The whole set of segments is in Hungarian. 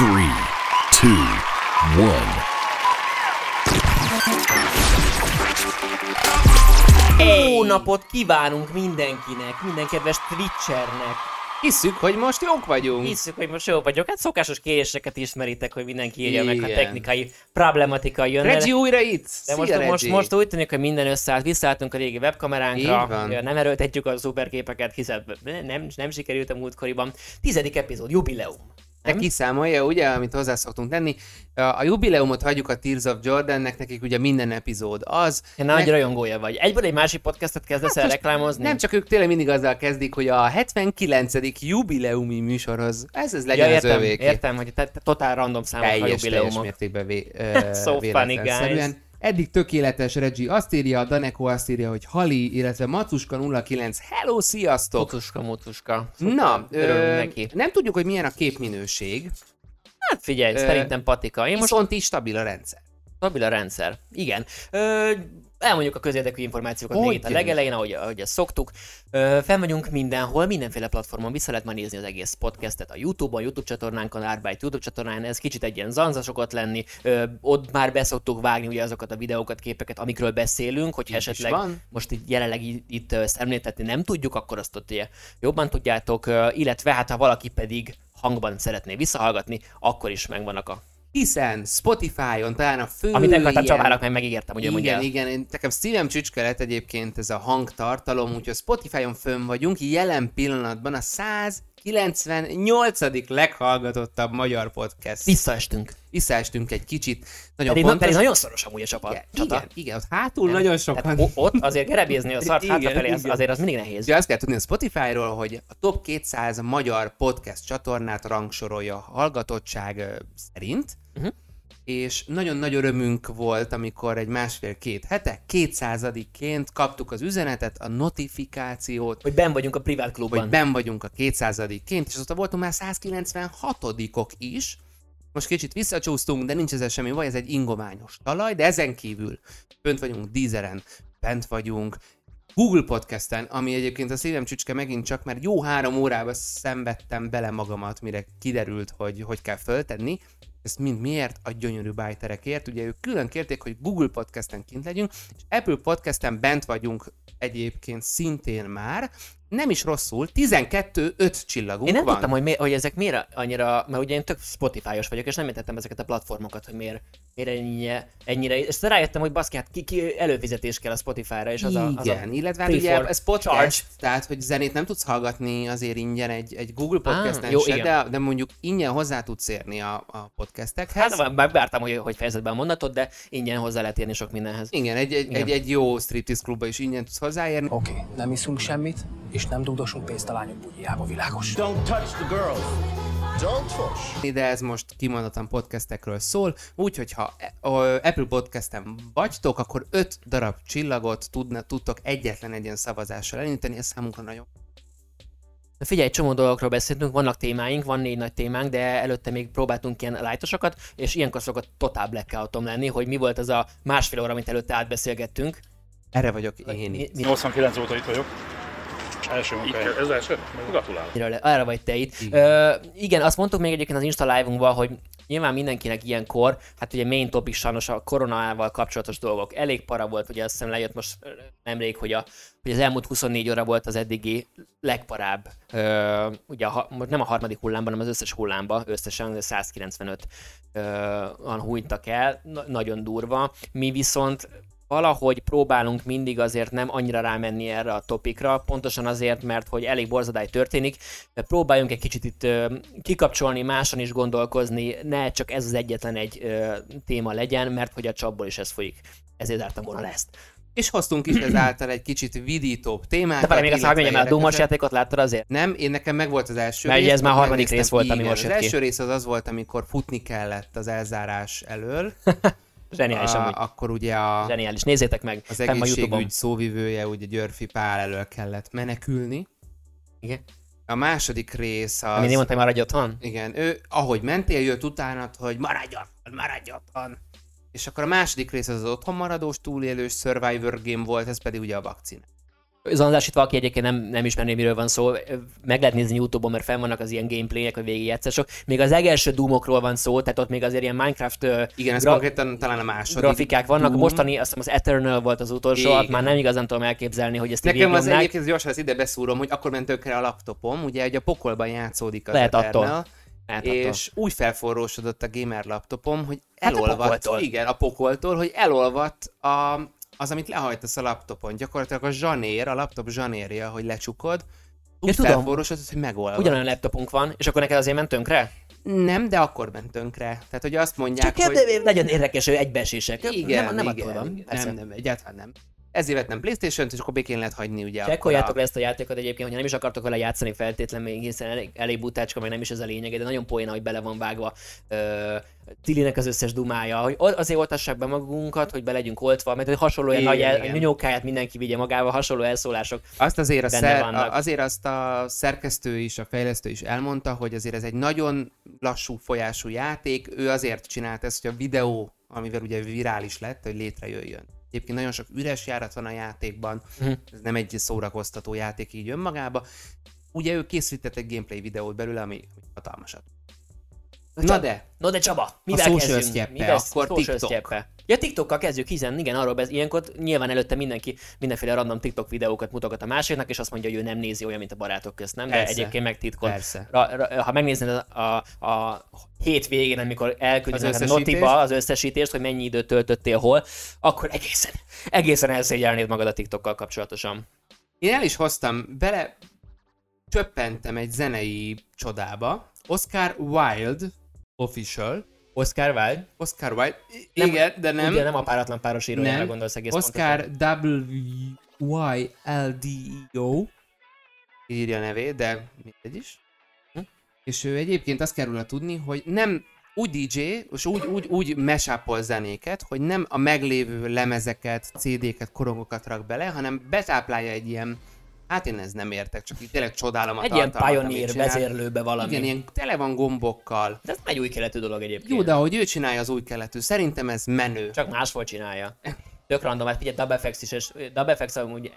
three, two, one. Jó napot kívánunk mindenkinek, minden kedves Twitchernek. Hisszük, hogy most jók vagyunk. Hiszük, hogy most jó vagyok. Hát szokásos kéréseket ismeritek, hogy mindenki írja meg, Igen. technikai problematika jön. Reggie újra itt. de most, Szia, most, Reggie. most úgy tűnik, hogy minden összeállt, visszaálltunk a régi webkameránkra, nem erőltetjük a szuperképeket, hiszen nem, nem sikerült a múltkoriban. Tizedik epizód, jubileum. Te kiszámolja, ugye, amit hozzá szoktunk tenni. A, jubileumot hagyjuk a Tears of Jordannek, nekik ugye minden epizód az. Én nagy Meg- rajongója vagy. Egyből egy másik podcastot kezdesz el most reklámozni? Nem csak ők tényleg mindig azzal kezdik, hogy a 79. jubileumi műsorhoz, ez, ez legyen ja, az értem, övéké. értem, hogy te, te totál random számok a teljes, teljes jubileumok. mértékben vé, So ö, funny, véletlenszerűen. Eddig tökéletes Reggie azt írja, Daneko azt írja, hogy Hali, illetve Macuska 09. Hello, sziasztok! Mutuska, mutuska. Na, örülünk ö, neki. nem tudjuk, hogy milyen a képminőség, Hát figyelj, Ö, szerintem patika. Én most viszont is stabil a rendszer. stabil a rendszer. Igen. Ö, elmondjuk a közérdekű információkat még itt a legelején, ahogy, ahogy ezt szoktuk. Ö, fenn vagyunk mindenhol, mindenféle platformon, vissza lehet már nézni az egész podcastet a YouTube-on, YouTube csatornánkon, Arbeit YouTube csatornán, ez kicsit egy ilyen zanza szokott lenni, Ö, ott már beszoktuk vágni ugye azokat a videókat, képeket, amikről beszélünk, is esetleg van. most itt jelenleg itt ezt említetni nem tudjuk, akkor azt ott ugye jobban tudjátok, illetve hát ha valaki pedig hangban szeretné visszahallgatni, akkor is megvannak a Hiszen Spotify-on talán a fő Amit akartam ilyen- Csabának, meg megígértem, hogy ő mondja Igen, igen, én, nekem szívem csücske lett egyébként ez a hangtartalom, úgyhogy Spotify-on fönn vagyunk, jelen pillanatban a 198. leghallgatottabb magyar podcast. Visszaestünk. Visszaestünk egy kicsit. Nagyon Pedig, fontos. pedig nagyon szoros amúgy a csapat. igen, csata. igen, igen, ott hátul nagyon sokan. Tehát ott azért gerebézni a szart Igen, hátrafelé, az, igen. azért az mindig nehéz. Ugye azt kell tudni a Spotify-ról, hogy a top 200 magyar podcast csatornát rangsorolja a hallgatottság szerint, Mhm. És nagyon nagy örömünk volt, amikor egy másfél-két hete, 200-ként kaptuk az üzenetet, a notifikációt, Hogy ben vagyunk a privát klubban. hogy ben vagyunk a 200-ként, és azóta voltunk már 196-ok is. Most kicsit visszacsúsztunk, de nincs ezzel semmi baj, ez egy ingományos talaj, de ezen kívül fönt vagyunk Deezeren, bent vagyunk, Google Podcasten, ami egyébként a szívem csücske megint csak, mert jó három órába szenvedtem bele magamat, mire kiderült, hogy hogy kell föltenni. Ezt mind miért? A gyönyörű bájterekért. Ugye ők külön kérték, hogy Google Podcasten kint legyünk, és Apple Podcasten bent vagyunk egyébként szintén már. Nem is rosszul, 12-5 csillagunk Én nem van. tudtam, hogy, mi, hogy ezek miért annyira, mert ugye én tök Spotify-os vagyok, és nem értettem ezeket a platformokat, hogy miért, miért ennyire, ennyire, és rájöttem, hogy baszki, hát ki, ki előfizetés kell a Spotify-ra, és az a, az Igen, a illetve hát ugye ez podcast, charge. tehát hogy zenét nem tudsz hallgatni azért ingyen egy, egy Google jó, se, igen. de, de mondjuk ingyen hozzá tudsz érni a, a podcastekhez. Hát már vártam, hogy, hogy fejezed be a mondatot, de ingyen hozzá lehet érni sok mindenhez. igen, egy, egy, Igen. egy, egy jó striptease klubba is ingyen tudsz hozzáérni. Oké, okay, nem iszunk semmit, és nem dugdosunk pénzt a lányok bugyjába, világos? Don't touch the girls. Don't push. de ez most kimondottan podcastekről szól, úgyhogy ha Apple Podcasten vagytok, akkor 5 darab csillagot tudna, tudtok egyetlen egy ilyen szavazással elindítani, ez számunkra nagyon Na Figyelj, egy csomó dolgokról beszéltünk, vannak témáink, van négy nagy témánk, de előtte még próbáltunk ilyen lájtosokat, és ilyenkor szokott totál blackoutom lenni, hogy mi volt az a másfél óra, amit előtte átbeszélgettünk. Erre vagyok én Mi, mi, 89 óta itt vagyok. Első munkahely. Ez első? Gratulálok. arra vagy te itt. Igen. Ö, igen, azt mondtuk még egyébként az Insta live-unkban, hogy nyilván mindenkinek ilyenkor, hát ugye main topic sajnos a koronával kapcsolatos dolgok. Elég para volt, ugye azt hiszem lejött most nemrég, hogy, a, hogy az elmúlt 24 óra volt az eddigi legparább, ö, ugye a, nem a harmadik hullámban, hanem az összes hullámban, összesen 195 ö, an hunytak el, Na, nagyon durva. Mi viszont valahogy próbálunk mindig azért nem annyira rámenni erre a topikra, pontosan azért, mert hogy elég borzadály történik, de próbáljunk egy kicsit itt ö, kikapcsolni, máson is gondolkozni, ne csak ez az egyetlen egy ö, téma legyen, mert hogy a csapból is ez folyik. Ezért zártam volna le ezt. És hoztunk is ezáltal egy kicsit vidítóbb témákat. De várj, még azt mondjam a érdekesebb. játékot láttad azért? Nem, én nekem meg volt az első Mert ugye ez már harmadik rész volt, ami most Az első rész az az volt, amikor futni kellett az elzárás elől. Zseniális amúgy. a, akkor ugye a, Zseniális. Nézzétek meg, az egészségügy szóvivője, ugye Györfi Pál elől kellett menekülni. Igen. A második rész az... Ami én mondtam, maradj otthon? Igen, ő ahogy mentél, jött utána, hogy maradj otthon, maradj otthon. És akkor a második rész az az otthon maradós túlélős Survivor game volt, ez pedig ugye a vakcina. Zanzásítva, aki egyébként nem, nem ismerné, miről van szó, meg lehet nézni YouTube-on, mert fenn vannak az ilyen gameplayek, vagy végigjátszások. Még az legelső Doomokról van szó, tehát ott még azért ilyen Minecraft Igen, ez konkrétan talán a második. grafikák vannak. Doom. Mostani, azt hiszem az Eternal volt az utolsó, ott már nem igazán tudom elképzelni, hogy ezt Nekem az egyébként gyorsan az ide beszúrom, hogy akkor ment tökre a laptopom, ugye, hogy a pokolban játszódik az Lehet Eternal, attól. Lehet attól. és úgy felforrósodott a gamer laptopom, hogy Hát a elolvadt, pokoltól. igen, a pokoltól, hogy elolvadt a, az, amit lehajtasz a laptopon. Gyakorlatilag a zsanér, a laptop zsanérja, hogy lecsukod, úgy Ja, tudom. felforrósodott, hogy megolvad. Ugyanolyan laptopunk van, és akkor neked azért ment tönkre? Nem, de akkor ment tönkre. Tehát, hogy azt mondják, Csak hogy... hogy... legyen érdekes, hogy egybeesések. Igen, nem, nem igen, attól van. igen. Nem, nem, egyáltalán nem. Ezért vettem Playstation-t, és akkor békén lehet hagyni ugye Csekkoljátok akkor le ezt a játékot egyébként, hogyha nem is akartok vele játszani feltétlenül, még hiszen elég, elég butácska, meg nem is ez a lényege, de nagyon poéna, hogy bele van vágva ö, Tilinek az összes dumája, hogy azért oltassák be magunkat, hogy be legyünk oltva, mert hogy hasonló ilyen nagy el, mindenki vigye magával, hasonló elszólások. Azt azért, a szer, vannak. a- azért azt a szerkesztő is, a fejlesztő is elmondta, hogy azért ez egy nagyon lassú folyású játék, ő azért csinált ezt, hogy a videó, amivel ugye virális lett, hogy létrejöjjön. Egyébként nagyon sok üres járat van a játékban, Mhm. ez nem egy szórakoztató játék így önmagába. Ugye ő készített egy gameplay videót belőle, ami hatalmasat. Na de, No de Csaba, mivel social kezdjünk? sztyeppe, Mivel akkor TikTok. sztyeppe? Ja, TikTokkal kezdjük, hiszen igen, arról bez... ilyenkor nyilván előtte mindenki mindenféle random TikTok videókat mutogat a másiknak, és azt mondja, hogy ő nem nézi olyan, mint a barátok közt, nem? De Persze. egyébként meg titkon. Persze. Ra, ra, ha megnéznéd a, a, a hét végén, amikor neked a notiba az összesítést, hogy mennyi időt töltöttél hol, akkor egészen, egészen elszégyelnéd magad a TikTokkal kapcsolatosan. Én el is hoztam, bele csöppentem egy zenei csodába. Oscar Wilde Official. Oscar Wilde? Oscar Wilde. Nem- Igen, de nem. Ugye nem a páratlan páros írójára nem. gondolsz egész Oscar. W-Y-L-D-E-O. Írja a nevét, de mindegy is. Hm? És ő egyébként azt kell róla tudni, hogy nem úgy DJ, és úgy, úgy, úgy mesápol zenéket, hogy nem a meglévő lemezeket, CD-ket, korongokat rak bele, hanem betáplálja egy ilyen, hát én ez nem értek, csak így tényleg csodálom a Egy ilyen pioneer vezérlőbe valami. Igen, ilyen tele van gombokkal. De ez egy új keletű dolog egyébként. Jó, de ahogy ő csinálja az új keletű, szerintem ez menő. Csak máshogy csinálja. Tök random, hát figyelj, DubFX is, és DubFX amúgy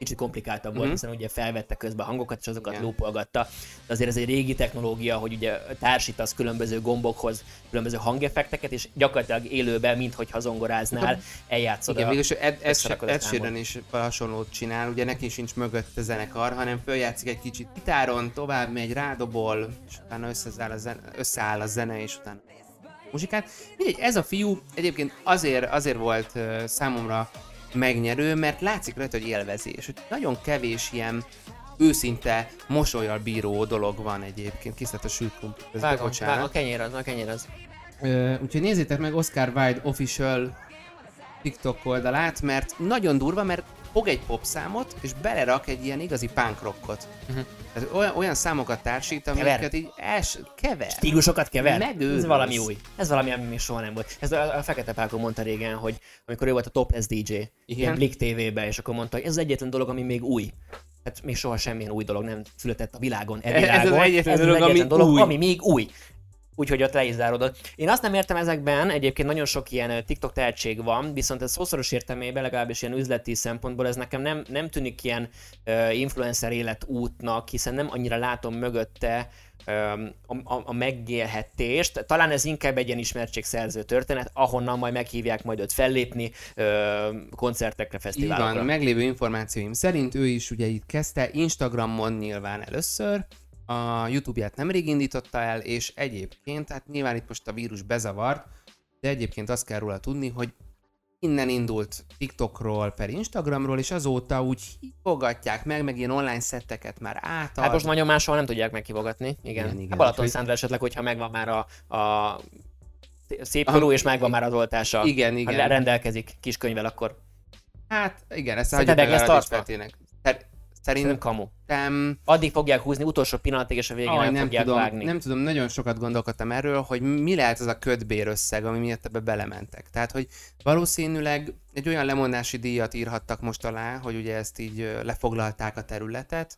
kicsit komplikáltabb volt, Mhm. hiszen ugye felvette közben a hangokat, és azokat Igen. lúpolgatta. De azért ez egy régi technológia, hogy ugye társítasz különböző gombokhoz különböző hangeffekteket, és gyakorlatilag élőben, minthogyha zongoráznál, eljátszod Igen, a... végülis Ed. Sheeran is hasonlót csinál, ugye neki sincs mögött a zenekar, hanem följátszik egy kicsit gitáron, tovább megy, rádobol, és utána összeáll a zene, összeáll a zene és utána muzsikát. Mindegy, ez a fiú egyébként azért, azért volt uh, számomra megnyerő, mert látszik rajta, hogy élvezi, és hogy nagyon kevés ilyen őszinte, mosolyal bíró dolog van egyébként. Készített a közben, Vágom, vágom, a kenyér az, a kenyér az. Ö, úgyhogy nézzétek meg Oscar Wilde official TikTok oldalát, mert nagyon durva, mert fog egy popszámot, és belerak egy ilyen igazi punk rockot. Mhm. Tehát olyan, olyan számokat társít, amiket így els, kever. Stílusokat kever? Megőrülsz. Ez valami új. Ez valami, ami még soha nem volt. Ez a, a Fekete Pálko mondta régen, hogy amikor ő volt a topless DJ, Igen. ilyen Blick TV-ben, és akkor mondta, hogy ez az egyetlen dolog, ami még új. Hát még soha semmilyen új dolog nem született a világon, e Ez az világon. egyetlen ez az dolog, ami egyetlen dolog, új. ami még új. Úgyhogy ott le is záródott. Én azt nem értem ezekben, egyébként nagyon sok ilyen TikTok tehetség van, viszont ez szószoros értelmében, legalábbis ilyen üzleti szempontból ez nekem nem, nem tűnik ilyen uh, influencer életútnak, hiszen nem annyira látom mögötte a, a, a megélhetést. Talán ez inkább egy ilyen ismertségszerző történet, ahonnan majd meghívják majd őt fellépni ö, koncertekre, Így fesztiválokra. van, meglévő információim szerint ő is ugye itt kezdte, Instagramon nyilván először, a YouTube-ját nemrég indította el, és egyébként, hát nyilván itt most a vírus bezavart, de egyébként azt kell róla tudni, hogy innen indult TikTokról per Instagramról, és azóta úgy hívogatják meg, meg ilyen online szetteket már átad. Hát most nagyon máshol nem tudják meghívogatni. Igen. Igen, igen, igen. Balaton Úgyhogy- Szándra esetleg, hogyha megvan már a, a szép korú, és megvan már az oltása. Igen, Ha igen. rendelkezik kiskönyvvel, akkor Hát igen, ezt hagyjuk meg Aradis tartva? Petének. Szer- szerintem kamu. Addig fogják húzni, utolsó pillanatig, és a végén Aj, nem, nem, fogják tudom, vágni. nem tudom, nagyon sokat gondolkodtam erről, hogy mi lehet az a ködbér összeg, ami miatt ebbe belementek. Tehát, hogy valószínűleg egy olyan lemondási díjat írhattak most alá, hogy ugye ezt így lefoglalták a területet,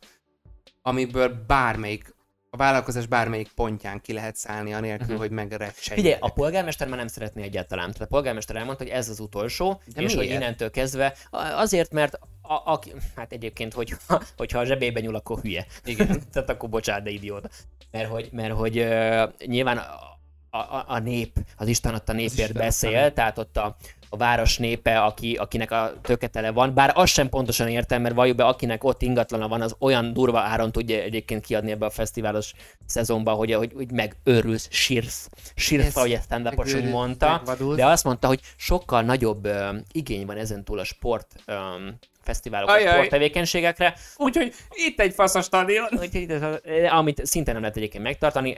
amiből bármelyik, a vállalkozás bármelyik pontján ki lehet szállni, anélkül, Mhm. hogy megrecsenjenek. Figyelj, a polgármester már nem szeretné egyáltalán. Tehát a polgármester elmondta, hogy ez az utolsó, De és hogy miért? innentől kezdve, azért, mert a, a, hát egyébként, hogy, hogyha a zsebébe nyúl, akkor hülye. Igen. Tehát akkor bocsánat, de idióta. Mert hogy, mert hogy uh, nyilván a, a, a nép, az Isten adta népért beszél, tehát ott a, a város népe, aki, akinek a töketele van, bár azt sem pontosan értem, mert valljuk be, akinek ott ingatlana van, az olyan durva áron tudja egyébként kiadni ebbe a fesztiválos szezonban, hogy, hogy, hogy megőrülsz, sírsz, sírsz, ahogy ezt stand megőrült, mondta, megvadult. de azt mondta, hogy sokkal nagyobb uh, igény van ezentúl a sport um, fesztiválok, a Ajaj. sporttevékenységekre, Úgyhogy itt egy faszos stadion. úgyhogy ez- amit szinte nem lehet egyébként megtartani.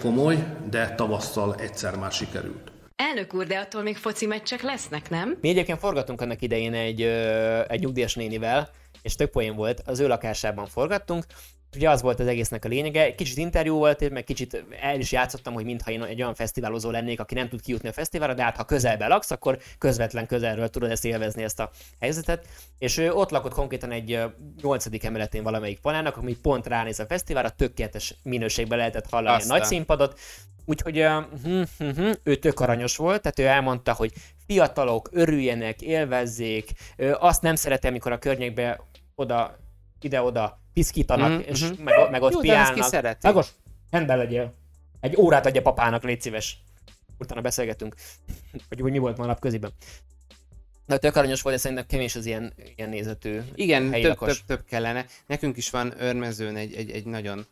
komoly, de tavasszal egyszer már sikerült. Elnök úr, de attól még foci meccsek lesznek, nem? Mi egyébként forgattunk annak idején egy, egy nyugdíjas nénivel, és tök poén volt, az ő lakásában forgattunk, Ugye az volt az egésznek a lényege, kicsit interjú volt, meg kicsit el is játszottam, hogy mintha én egy olyan fesztiválozó lennék, aki nem tud kijutni a fesztiválra, de hát ha közelben laksz, akkor közvetlen közelről tudod ezt élvezni, ezt a helyzetet. És ő ott lakott konkrétan egy ö, nyolcadik emeletén valamelyik palának, ami pont ránéz a fesztiválra, tökéletes minőségben lehetett hallani Aztán. a nagy színpadot. Úgyhogy uh, hm, hm, hm, ő tök aranyos volt, tehát ő elmondta, hogy fiatalok örüljenek, élvezzék, azt nem szeretem, amikor a környékbe oda, ide-oda piszkítanak, Mhm, és mhm. meg, meg ott Jó, piálnak. Ágos, rendben legyél. Egy órát adja papának, légy szíves. Utána beszélgetünk, hogy, hogy mi volt ma napköziben. De tök aranyos volt, de szerintem kevés az ilyen, ilyen nézetű Igen, több, lakos. több, több kellene. Nekünk is van Örmezőn egy, egy, egy nagyon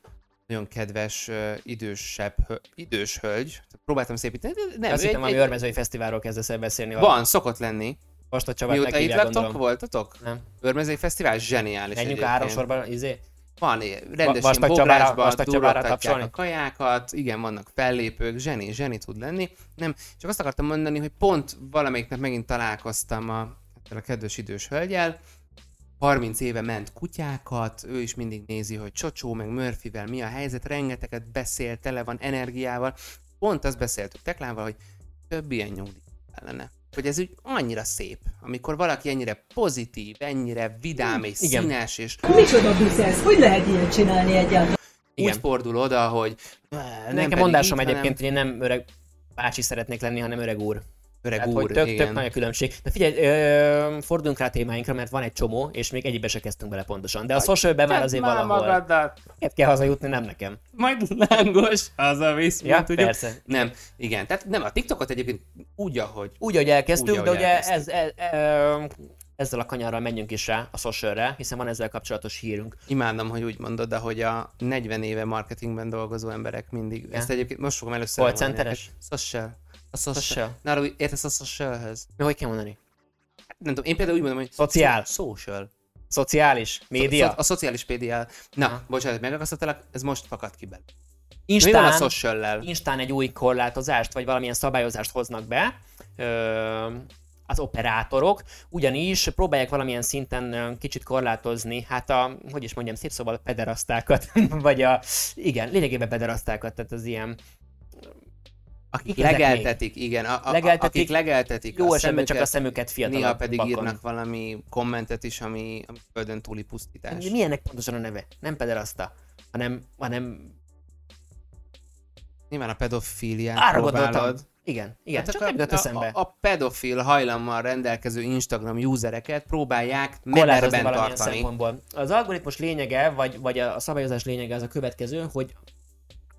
nagyon kedves, uh, idősebb, hö- idős hölgy. Próbáltam szépíteni, de nem. Azt hittem, egy, ami egy, örmezői fesztiválról kezdesz el beszélni. van, szokott lenni. Most a Csabát Mióta itt laktok, voltatok? Nem. Örmezői Fesztivál zseniális Menjünk a egyébként. három sorban, izé? Van, rendesen Csabára durratják a kajákat, igen, vannak fellépők, zseni, zseni tud lenni. Nem, csak azt akartam mondani, hogy pont valamelyik nap megint találkoztam a, ezzel a kedves idős hölgyel, 30 éve ment kutyákat, ő is mindig nézi, hogy Csocsó meg Murphyvel mi a helyzet, rengeteget beszél, tele van energiával. Pont azt beszéltük Teklával, hogy több ilyen nyugdíj kellene. Hogy ez úgy annyira szép, amikor valaki ennyire pozitív, ennyire vidám és igen. színes, és Micsoda ez? Hogy lehet ilyet csinálni egyáltalán? Igen. úgy fordul oda, hogy nem Nekem mondásom így, egyébként, hogy én nem öreg bácsi szeretnék lenni, hanem öreg úr. Öreg Tehát, úr, hogy tök, igen. tök nagy a különbség. De figyelj, ö, forduljunk rá témáinkra, mert van egy csomó, és még egyikbe se kezdtünk bele pontosan. De a socialben már azért valahol. magadat, Miért kell hazajutni, nem nekem. majd lángos, hazavisz, Ja, mint tudjuk. persze. Nem, igen, tehát nem, a TikTokot egyébként úgy, ahogy Úgy, ahogy elkezdtük, Úgy, de ahogy ugye elkezdtük. ez, ez, ez, ezzel a kanyarral menjünk is rá a socialre, hiszen van ezzel kapcsolatos hírünk. imádom, hogy úgy mondod, de hogy a 40 éve marketingben dolgozó emberek mindig, ezt egyébként most fogom először Call centeres? neked. A social. Na, Robi, értesz a socialhez? Mi hogy kell mondani? Nem tudom, én például úgy mondom, hogy Szociál. Social. Szociális? Média? A, a szociális PDL. Na, Aha. bocsánat, megakasztottalak, ez most fakad ki belőle. A Instán, social Instán egy új korlátozást, vagy valamilyen szabályozást hoznak be ö, az operátorok, ugyanis próbálják valamilyen szinten kicsit korlátozni, hát a, hogy is mondjam, szép szóval a pederasztákat, vagy a, igen, lényegében pederasztákat, tehát az ilyen Akik legeltetik, igen, a, a, Legeltetik, akik legeltetik jó a esetben csak a szemüket, fiatalok Néha pedig bakon. írnak valami kommentet is, ami, ami földön túli pusztítás. Mi ennek pontosan a neve? Nem pederaszta, hanem, hanem Nyilván a arra gondoltam. próbálod. Igen, igen, Hát csak a, nem eszembe. a, a pedofil hajlammal rendelkező Instagram usereket próbálják mederben tartani. szempontból. Az algoritmus lényege, vagy, vagy a szabályozás lényege az a következő, hogy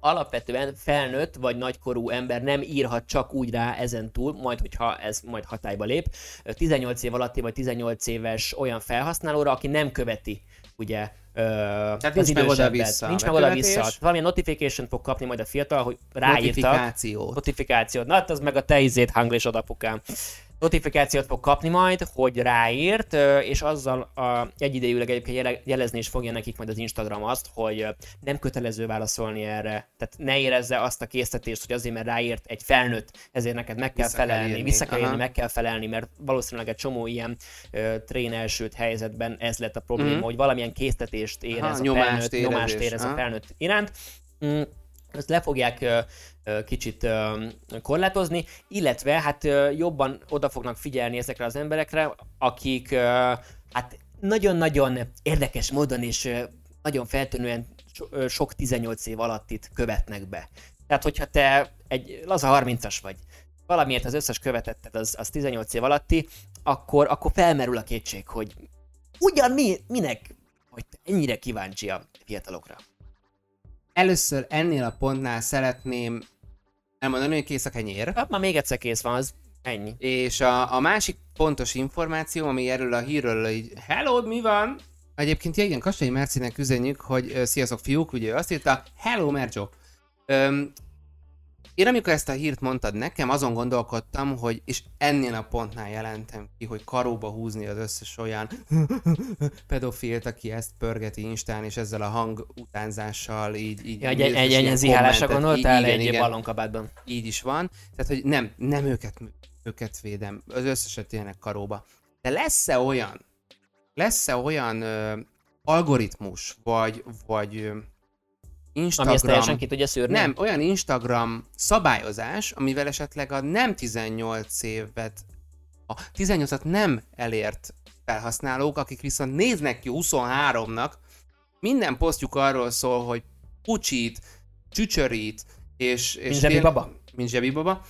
alapvetően felnőtt vagy nagykorú ember nem írhat csak úgy rá ezen túl, majd hogyha ez majd hatályba lép, 18 év alatti vagy 18 éves olyan felhasználóra, aki nem követi ugye Tehát az nincs meg oda-vissza Nincs meg oda-vissza. Valamilyen notification fog kapni majd a fiatal, hogy ráírtak. Notifikációt. Notifikációt. Na, hát az meg a te izét hanglisod apukám. Notifikációt fog kapni majd, hogy ráírt, és azzal a, egyidejűleg egyébként jele- jelezni is fogja nekik majd az Instagram azt, hogy nem kötelező válaszolni erre. Tehát ne érezze azt a késztetést, hogy azért, mert ráírt egy felnőtt, ezért neked meg kell Vissza kell felelni, írni. vissza kell Aha. meg kell felelni, mert valószínűleg egy csomó ilyen ö, trénelsült helyzetben ez lett a probléma, Mhm. hogy valamilyen késztetést érez Aha, a nyomást felnőtt, érezés, nyomást érez a aha. felnőtt iránt. Mm, ezt le fogják kicsit korlátozni, illetve hát jobban oda fognak figyelni ezekre az emberekre, akik hát nagyon-nagyon érdekes módon és nagyon feltűnően sok 18 év alattit követnek be. Tehát, hogyha te egy laza 30-as vagy, valamiért az összes követetted az, az 18 év alatti, akkor, akkor felmerül a kétség, hogy ugyan mi, minek, hogy ennyire kíváncsi a fiatalokra? Először ennél a pontnál szeretném elmondani, hogy kész a kenyér. Hát már még egyszer kész van, az ennyi. És a, a másik pontos információ, ami erről a hírről így, hello, mi van? Egyébként igen, Kassai Mercinek üzenjük, hogy sziasztok fiúk, ugye ő azt írta, hello Merjo. Öm, én amikor ezt a hírt mondtad nekem, azon gondolkodtam, hogy és ennél a pontnál jelentem ki, hogy karóba húzni az összes olyan pedofilt, aki ezt pörgeti Instán, és ezzel a hang utánzással így... így Ja, egy, egy zihálásra kommentet, gondoltál egy igen ballonkabátban? így is van. Tehát, hogy nem, nem őket, őket védem, az összeset ilyenek karóba. De lesz-e olyan, lesz-e olyan ö, algoritmus, vagy, vagy Instagram... Ami ezt teljesen ki tudja szűrni? Nem, olyan Instagram szabályozás, amivel esetleg a nem 18 évet, a 18-at nem elért felhasználók, akik viszont néznek ki 23-nak, minden posztjuk arról szól, hogy pucsít, csücsörít, és... és Mint Zsebi baba? Mint zsebi baba.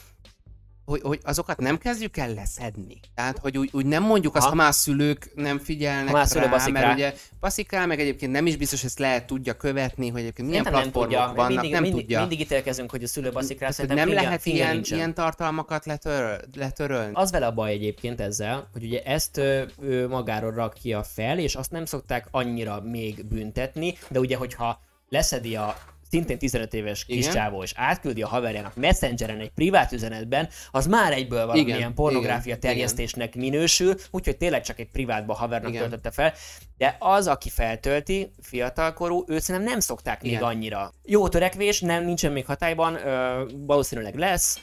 Hogy, hogy azokat nem kezdjük el leszedni. Tehát, hogy úgy, úgy nem mondjuk azt, Ha. ha már a szülők nem figyelnek Ha már szülő rá, baszik mert rá. ugye baszik rá, meg egyébként nem is biztos, hogy ezt lehet tudja követni, hogy egyébként milyen Szerintem nem platformok tudja. vannak, mindig, nem mindig, tudja. mindig ítélkezünk, hogy a szülő baszik rá, szerintem nem lehet ilyen, nincsen. ilyen tartalmakat letöröl, letörölni. Az vele a baj egyébként ezzel, hogy ugye ezt ő magáról rakja fel, és azt nem szokták annyira még büntetni, de ugye, hogyha leszedi a szintén 15 éves Igen. kis csávó, és átküldi a haverjának Messengeren egy privát üzenetben, az már egyből valamilyen Igen, pornográfia igen, terjesztésnek minősül, úgyhogy tényleg csak egy privátba havernak Igen. töltötte fel, de az, aki feltölti, fiatalkorú, őt szerintem nem szokták még Igen. annyira. Jó törekvés, nem, nincsen még hatályban, ö, valószínűleg lesz,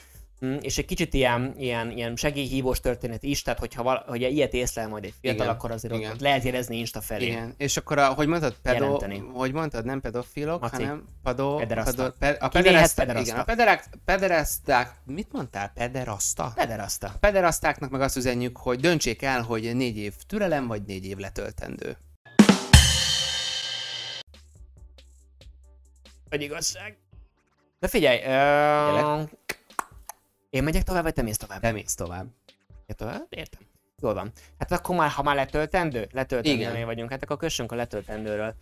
és egy kicsit ilyen, ilyen, ilyen segélyhívós történet is, tehát hogyha, val- hogyha ilyet észlel majd egy fiatal, Igen, akkor azért igen. ott lehet érezni Insta felé. Igen, és akkor, a, hogy mondtad, pedo, Jelenteni. hogy mondtad, nem pedofilok, Maci. hanem pado, Pederasta. pado, pe, a pederasta, pederasta. igen, a pederák, pederasták, mit mondtál, pederasta? Pederasta. A pederastáknak meg azt üzenjük, hogy döntsék el, hogy négy év türelem, vagy négy év letöltendő. Hogy igazság. De figyelj, ö... én megyek tovább, vagy te mész tovább? Te mész tovább. Ja, tovább? Értem. Jól van. Hát akkor már, ha már letöltendő, letöltendőnél vagyunk, hát akkor kössünk a letöltendőről.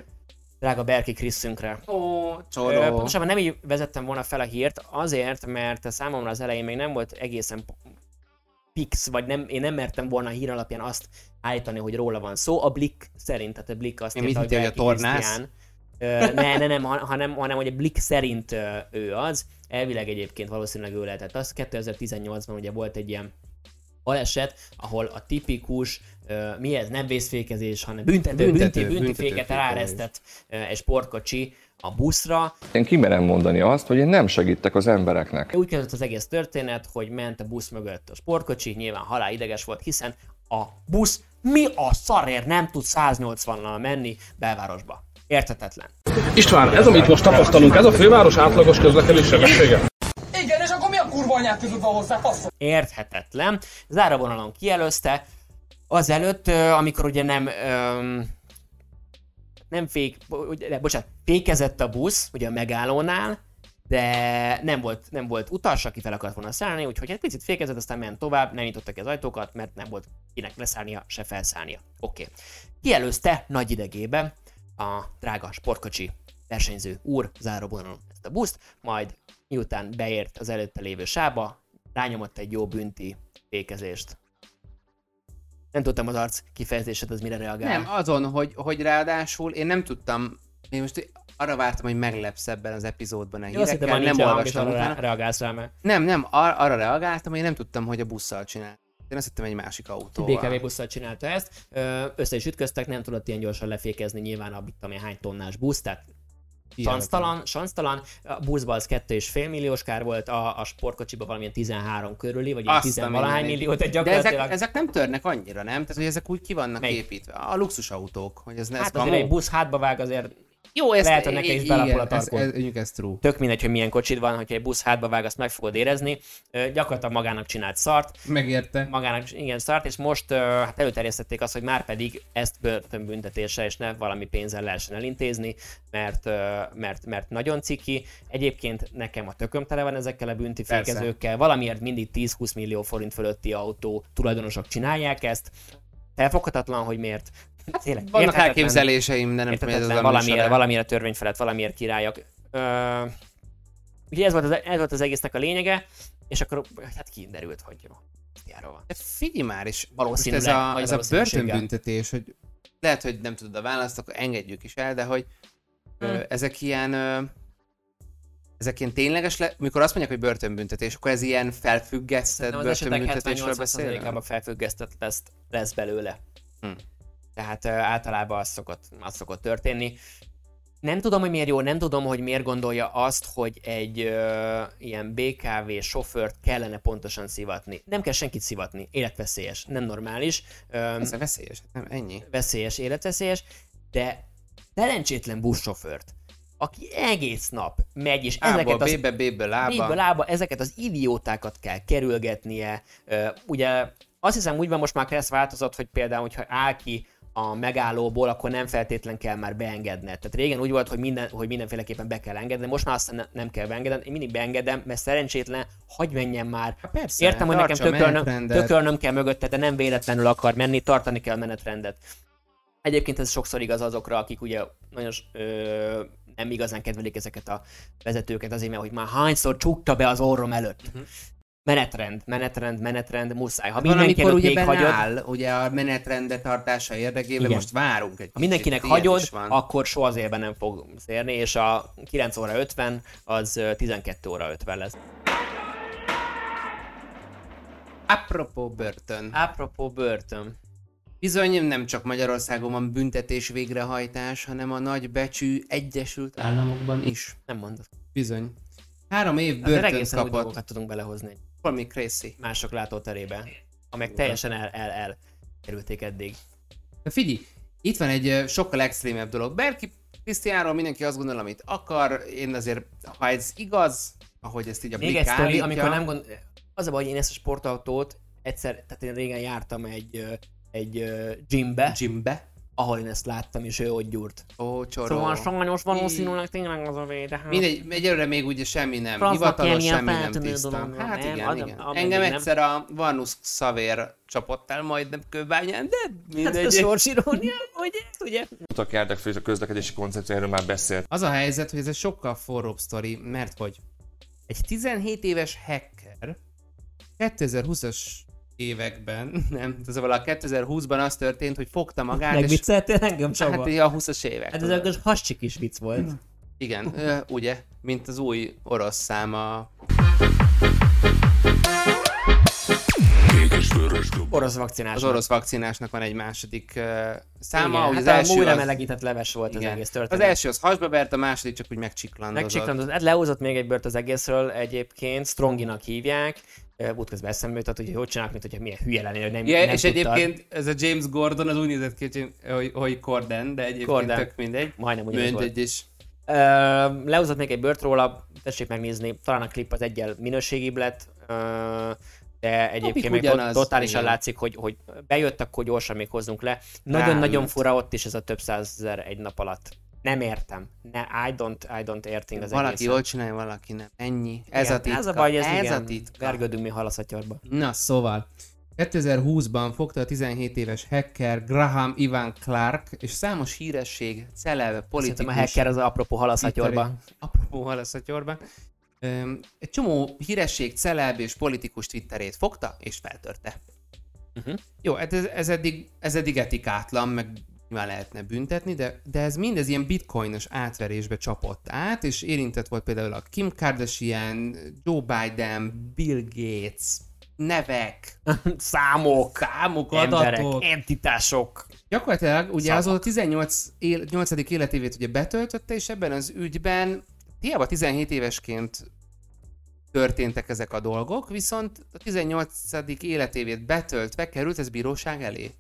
Drága Berki Kriszünkre. Ó, Ö, csoró. Pontosabban nem így vezettem volna fel a hírt, azért, mert számomra az elején még nem volt egészen fix, vagy nem, én nem mertem volna a hír alapján azt állítani, hogy róla van szó. A Blick szerint, tehát a Blick azt Én írta, hittél, hogy a tornász? Krisztián. Ne, ne, nem, ha- hanem, hanem hogy a Blick szerint ő az. Elvileg egyébként valószínűleg ő lehetett az. 2018-ban ugye volt egy ilyen baleset, ahol a tipikus, uh, mi ez, nem vészfékezés, hanem büntető, Büntető, bünti, büntető féket fékezés. ráeresztett uh, egy sportkocsi a buszra. Én kimerem mondani azt, hogy én nem segítek az embereknek. Úgy kezdett az egész történet, hogy ment a busz mögött a sportkocsi, nyilván halál ideges volt, hiszen a busz mi a szarért nem tud 180-nal menni belvárosba. Érthetetlen. István, ez amit most tapasztalunk, ez a főváros átlagos közlekedés sebessége? Igen, és akkor mi a kurva anyát van hozzá, faszom? érthetetlen. Záravonalon kielőzte, azelőtt, amikor ugye nem öm, nem fék, ugye, de, bocsánat, fékezett a busz, ugye a megállónál, de nem volt, nem volt utas, aki fel akart volna szállni, úgyhogy egy picit fékezett, aztán ment tovább, nem nyitottak ki az ajtókat, mert nem volt kinek leszállnia, se felszállnia. Oké. Okay. Kielőzte nagy idegébe a drága sportkocsi versenyző úr záróvonalon ezt a buszt, majd miután beért az előtte lévő sába, rányomott egy jó bünti fékezést. Nem tudtam az arc kifejezésed, az mire reagál. Nem, azon, hogy, hogy ráadásul én nem tudtam, én most arra vártam, hogy meglepsz ebben az epizódban a Jó, hírekkel, nem olvastam utána. reagálsz rá, mert Nem, nem, ar- arra reagáltam, hogy én nem tudtam, hogy a busszal csinál. Én azt hittem egy másik autóval. BKV busszal csinálta ezt, össze is ütköztek, nem tudott ilyen gyorsan lefékezni nyilván a mit tudom én, hány tonnás busz, tehát Sansztalan, sansztalan, a buszban az 2,5 milliós kár volt, a, a sportkocsiban valamilyen 13 körüli, vagy ilyen Azt 10 a valahány millió, tehát De gyakorlatilag... ezek, ezek nem törnek annyira, nem? Tehát, hogy ezek úgy ki vannak Melyik? építve. A luxusautók, hogy ez ne ez hát azért kamu. egy busz hátba vág azért Jó, ezt, lehet, hogy neked is belapul a igen, ez, ez, ez, true. tök mindegy, hogy milyen kocsid van, hogyha egy busz hátba vág, azt meg fogod érezni. Ö, gyakorlatilag magának csinált szart, Megérte. magának igen szart, és most ö, hát előterjesztették azt, hogy már pedig ezt börtönbüntetéssel és ne valami pénzzel lehessen elintézni, mert, ö, mert, mert nagyon ciki. Egyébként nekem a tököm tele van ezekkel a bünti fékezőkkel, valamiért mindig 10-20 millió forint fölötti autó tulajdonosok csinálják ezt, Elfoghatatlan, hogy miért. Tényleg, Vannak elképzeléseim, de nem tudom, ez az műsor. valamiért törvény felett, valamiért királyok. Ö, ugye ez volt, az, ez volt az egésznek a lényege, és akkor hát kiderült, hogy jó. Van. De figyelj már, és Valószínűleg, ez a, ez a börtönbüntetés, hogy lehet, hogy nem tudod a választ, akkor engedjük is el, de hogy ö, Hmm. ezek ilyen ö, ezek ilyen tényleges, le, mikor azt mondják, hogy börtönbüntetés, akkor ez ilyen felfüggesztett Szerintem az esetek börtönbüntetésről beszél? 70-80%-ában felfüggesztett lesz, lesz belőle. Hm. Tehát általában az szokott, az szokott történni. Nem tudom, hogy miért jó, nem tudom, hogy miért gondolja azt, hogy egy uh, ilyen BKV sofőrt kellene pontosan szivatni. Nem kell senkit szivatni, életveszélyes, nem normális. Um, Ez veszélyes, nem ennyi. veszélyes, életveszélyes, de szerencsétlen buszsofőrt, aki egész nap megy, és Ából ezeket az B-ből lába. Lába, ezeket az idiótákat kell kerülgetnie. Ö, ugye azt hiszem úgy van most már lesz változat, hogy például, hogyha áll ki a megállóból, akkor nem feltétlen kell már beengedned. Tehát régen úgy volt, hogy, minden, hogy mindenféleképpen be kell engedni, most már azt ne- nem kell beengedni. Én mindig beengedem, mert szerencsétlen, hagyj menjen már. Hát persze, Értem, hogy nekem tökölnöm, tökölnöm kell mögötte, de nem véletlenül akar menni, tartani kell a menetrendet. Egyébként ez sokszor igaz azokra, akik ugye nagyon ö, nem igazán kedvelik ezeket a vezetőket azért, mert hogy már hányszor csukta be az orrom előtt. Uh-huh. Menetrend, menetrend, menetrend, muszáj. Ha. Van, mindenki amikor előtt ugye még benne hagyod, áll, ugye a menetrende tartása érdekében Igen. most várunk egy ha mindenkinek hagyod, akkor soha az élben nem fog érni, és a 9 óra 50 az ö, 12 óra 50 lesz. Apropó börtön. Apropó börtön. Bizony nem csak Magyarországon van büntetés végrehajtás, hanem a nagybecsű Egyesült Államokban is. Nem mondod. Bizony. Három év egészen új kapott. dolgokat tudunk belehozni Valami crazy. mások látóterébe, amelyek teljesen el, el, el kerülték eddig. De figyelj, itt van egy sokkal extrémebb dolog. Berki Krisztiánról mindenki azt gondol, amit akar. Én azért, ha ez igaz, ahogy ezt így a Még Blik egy sztori, állítja, amikor nem gond... Az a baj, hogy én ezt a sportautót egyszer, tehát én régen jártam egy, egy gymbe, Gymbe. Ahol én ezt láttam, és ő ott gyúrt. Ó, csoró. Szóval sajnos valószínűleg tényleg az a vé, de hát... Mindegy, egyelőre még ugye semmi nem. Francnak Hivatalos semmi ilyen nem tiszta. dolog, Hát nem? igen, Az- igen. ameddig Engem nem. egyszer a Varnus Szavér csapott el majdnem kőbányán, de Hát a mindegy. sorsirónia, hogy ugye? Utak jártak fel, és a közlekedési koncepcióról már beszélt. Az a helyzet, hogy ez egy sokkal forróbb sztori, mert hogy egy 17 éves hacker 2020-as években, nem, ez a 2020-ban az történt, hogy fogta magát, és Megvicceltél engem, hát Csaba? a 20-as évek. Hát ez a kis hascsik is vicc volt. Igen, ugye, mint az új orosz száma. Orosz vakcinás. Az orosz vakcinásnak van egy második uh, száma, Igen, hát az első újra az, melegített leves volt az igen. egész az történet. első az hasba vert, a második csak úgy megcsiklandozott. Megcsiklandozott, hát lehozott még egy bört az egészről egyébként, Stronginak hívják, Ö, útközben eszembe jutott, hogy hogy csinálnak, mint hogyha milyen hülye lennél, hogy nem, Ja, nem és tudtad. egyébként ez a James Gordon az úgy nézett ki, hogy- hogy, Corden, de egyébként Corden. tök mindegy. Majdnem ugyanaz volt. Mindegy is. Ö, lehozott még egy bört róla, tessék megnézni, talán a klip az egyel minőségibb lett, de egyébként tot- ugyanaz, totálisan igen. látszik, hogy, hogy bejött, akkor gyorsan még hozzunk le. Nagyon-nagyon Ráment. fura ott is ez a több százezer egy nap alatt. Nem értem. Ne, I don't, I don't érting az Valaki egészet. jól csinálja, valaki nem. Ennyi. Ez Igen, a titka. Ez a baj, ez, ez igen. a titka. Vergődünk mi halaszatyorba. Na szóval, 2020-ban fogta a 17 éves hacker Graham Ivan Clark és számos híresség, celeb, Szerintem politikus. a hacker az apropó halaszatyorban. Apropó halaszatyorban. Egy csomó híresség, celeb és politikus Twitterét fogta és feltörte. Uh-huh. Jó, hát ez, ez, eddig, ez eddig etikátlan, meg nyilván lehetne büntetni, de, de ez mindez ilyen bitcoinos átverésbe csapott át, és érintett volt például a Kim Kardashian, Joe Biden, Bill Gates, nevek, Számok, számok, emberek, adatok. entitások. Gyakorlatilag ugye Szavak. azóta 18 él, 8. életévét ugye betöltötte, és ebben az ügyben hiába 17 évesként történtek ezek a dolgok, viszont a 18. életévét betöltve került ez bíróság elé.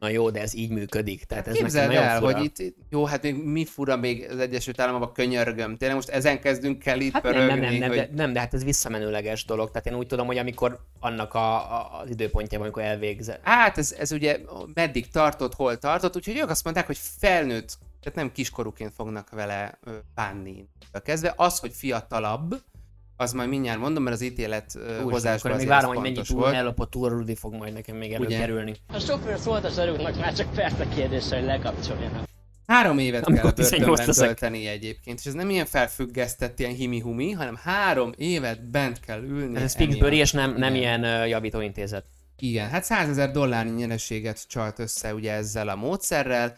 Na jó, de ez így működik. Tehát ez nekem Képzeld nagyon el, fura. hogy itt, itt, jó, hát még mi fura még az Egyesült Államokban könyörgöm. Tényleg most ezen kezdünk el itt Hát pörögni, nem, nem, nem, hogy... de, nem, de hát ez visszamenőleges dolog. Tehát én úgy tudom, hogy amikor annak a, a, az időpontjában, amikor elvégzett. Hát ez, ez ugye meddig tartott, hol tartott, úgyhogy ők azt mondták, hogy felnőtt, tehát nem kiskorúként fognak vele bánni. Kezdve az, hogy fiatalabb, az majd mindjárt mondom, mert az ítélet Úristen, hozásban még várom, hogy mennyi fontos túl volt. ellopott túl Rudi fog majd nekem még előkerülni. A sofőr szólt a saruknak, már csak perc a kérdés, hogy lekapcsoljanak. Három évet Amikor kell 18 börtönben tölteni egyébként, és ez nem ilyen felfüggesztett, ilyen himi-humi, hanem három évet bent kell ülni. Ez emiatt. és nem, nem ilyen ö, javítóintézet. Igen, hát 100 ezer dollárnyi nyereséget csalt össze ugye ezzel a módszerrel.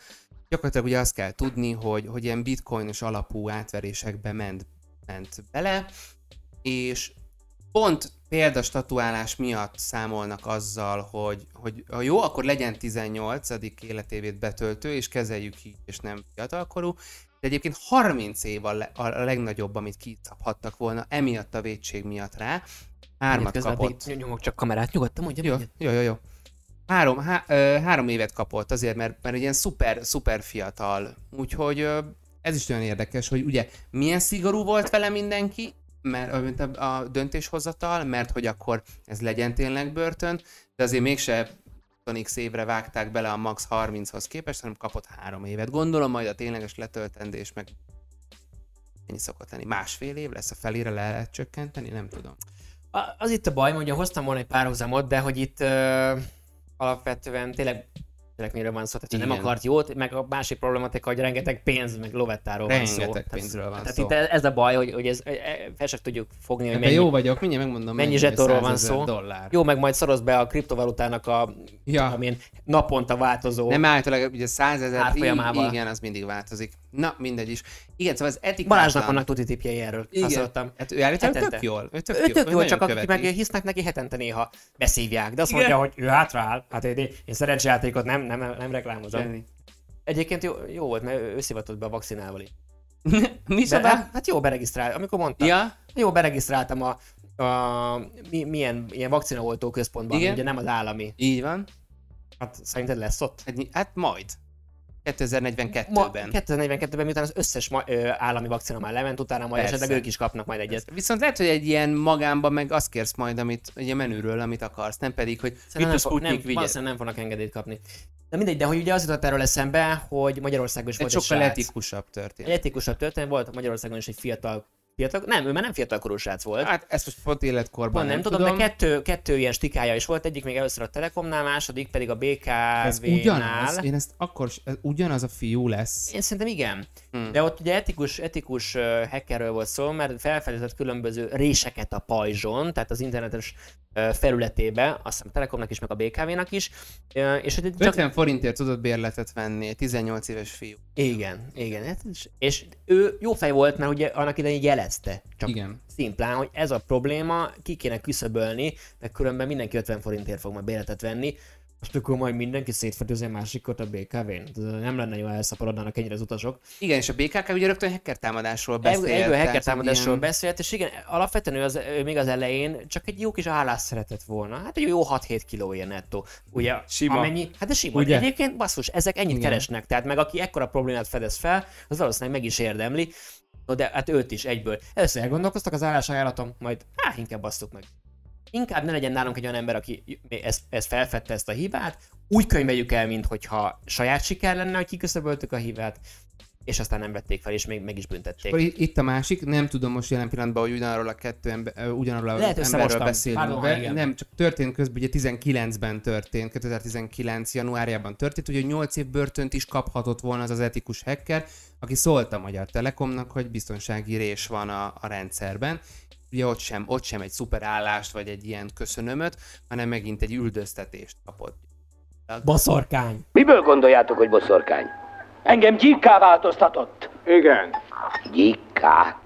Gyakorlatilag ugye azt kell tudni, hogy, hogy ilyen bitcoinos alapú átverésekbe ment, ment bele, és pont példastatuálás miatt számolnak azzal, hogy, hogy ha jó, akkor legyen 18. életévét betöltő, és kezeljük így, és nem fiatalkorú. De egyébként 30 év a, le, a legnagyobb, amit kiszabhattak volna, emiatt a védség miatt rá. Hármat kapott. Nyomok csak kamerát, nyugodtan mondja. Jó, jó, jó, jó. Három, há, ö, három évet kapott azért, mert, mert egy ilyen szuper, szuper fiatal. Úgyhogy ö, ez is nagyon érdekes, hogy ugye milyen szigorú volt vele mindenki, mert a, a döntéshozatal, mert hogy akkor ez legyen tényleg börtön, de azért mégse 20 évre vágták bele a max 30-hoz képest, hanem kapott három évet. Gondolom majd a tényleges letöltendés meg ennyi szokott lenni. Másfél év lesz, a felére le lehet csökkenteni, nem tudom. Az itt a baj, mondja, hoztam volna egy párhuzamot, de hogy itt ö, alapvetően tényleg miről van szó, tehát ha nem akart jót, meg a másik problematika, hogy rengeteg pénz, meg lovettáról van szó. Rengeteg Tehát- pénzről van tehát szó. itt ez a baj, hogy, hogy ez, e- fel sem tudjuk fogni, hogy mennyi, jó vagyok, mindjárt megmondom. mennyi zsetonról 100 van szó. Dollár. Jó, meg majd szoroz be a kriptovalutának a Ja. amilyen naponta változó. Nem általában ugye 100 ezer, Árfolyamával. igen, az mindig változik. Na, mindegy is. Igen, szóval az etikátlan. Balázsnak vannak tuti tipjei erről. Igen. Hát ő állítólag tök jól. Ő tök Ő jó. tök Ő jó, nagyon csak akik meg hisznek neki hetente néha beszívják. De azt Igen. mondja, hogy ő hátraáll. Hát én, én szerencsejátékot nem, nem, nem reklámozom. Semmi. Egyébként jó, jó volt, mert ő, szivatott be a vakcinával is. Mi be? hát, hát jó beregisztrált, amikor mondta. Ja, Jó beregisztráltam a, a mi, milyen ilyen vakcinaoltó központban, Igen. ugye nem az állami. így van. Hát szerinted lesz ott? Hát, hát majd. Ma, 2042-ben. 2042-ben, miután az összes ma, ö, állami vakcina már lement, utána majd Persze. esetleg ők is kapnak majd egyet. Viszont lehet, hogy egy ilyen magánban meg azt kérsz majd, amit egy menüről, amit akarsz, nem pedig, hogy Szerintem mit a nem, fog, nem, nem fognak engedélyt kapni. De mindegy, de hogy ugye az jutott erről eszembe, hogy Magyarországon is Egy volt egy sokkal etikusabb Egy történet. etikusabb történet volt, Magyarországon is egy fiatal, fiatal nem, ő már nem fiatalkorú srác volt. Hát ezt most pont életkorban Pont nem, nem, tudom, de kettő, kettő ilyen stikája is volt, egyik még először a Telekomnál, második pedig a Ez BKV-nál. ugyanaz, én ezt akkor, ez ugyanaz a fiú lesz. Én szerintem igen. Hmm. De ott ugye etikus, etikus hackerről volt szó, mert felfedezett különböző réseket a pajzson, tehát az internetes felületébe, azt hiszem a Telekomnak is, meg a BKV-nak is. És hogy csak 50 forintért tudott bérletet venni, egy 18 éves fiú. Igen, igen. hát És, ő jó fej volt, mert ugye annak idején jelezte. Csak Igen. szimplán, hogy ez a probléma, ki kéne küszöbölni, mert különben mindenki 50 forintért fog majd béletet venni. Most akkor majd mindenki szétfedőzi a másikot a BKV-n. Nem lenne jó, ha elszaporodnának ennyire az utasok. Igen, és a BKK ugye rögtön hacker támadásról beszélt. Tehát, hacker támadásról ilyen- beszélt, és igen, alapvetően ő, az, ő még az elején csak egy jó kis állás szeretett volna. Hát egy jó 6-7 kiló ilyen nettó. Ugye, Sima. Amennyi, hát de sima. Ugye? Egyébként basszus, ezek ennyit Igen. igen. keresnek, tehát meg aki ekkora problémát fedez fel, az valószínűleg meg is érdemli. No, de hát őt is egyből. Először elgondolkoztak az állásajánlatom, majd hát inkább basszuk meg. Inkább ne legyen nálunk egy olyan ember, aki ezt, ezt felfedte ezt a hibát, úgy könyveljük el, mintha saját siker lenne, hogy kiküszöböltük a hibát, és aztán nem vették fel, és még meg is büntették. I- itt a másik, nem tudom most jelen pillanatban, hogy ugyanarról a kettő ember, ugyanarról a Lehet, emberről beszélünk. Pardon, be. Nem, csak történt közben, ugye 19-ben történt, 2019 januárjában történt, hogy 8 év börtönt is kaphatott volna az az etikus hacker, aki szólt a Magyar Telekomnak, hogy biztonsági rés van a, a rendszerben. Ugye ott sem, ott sem egy szuper állást, vagy egy ilyen köszönömöt, hanem megint egy üldöztetést kapott. Baszorkány! Miből gondoljátok, hogy boszorkány? Engem gyíkká változtatott. Igen. Gyikká.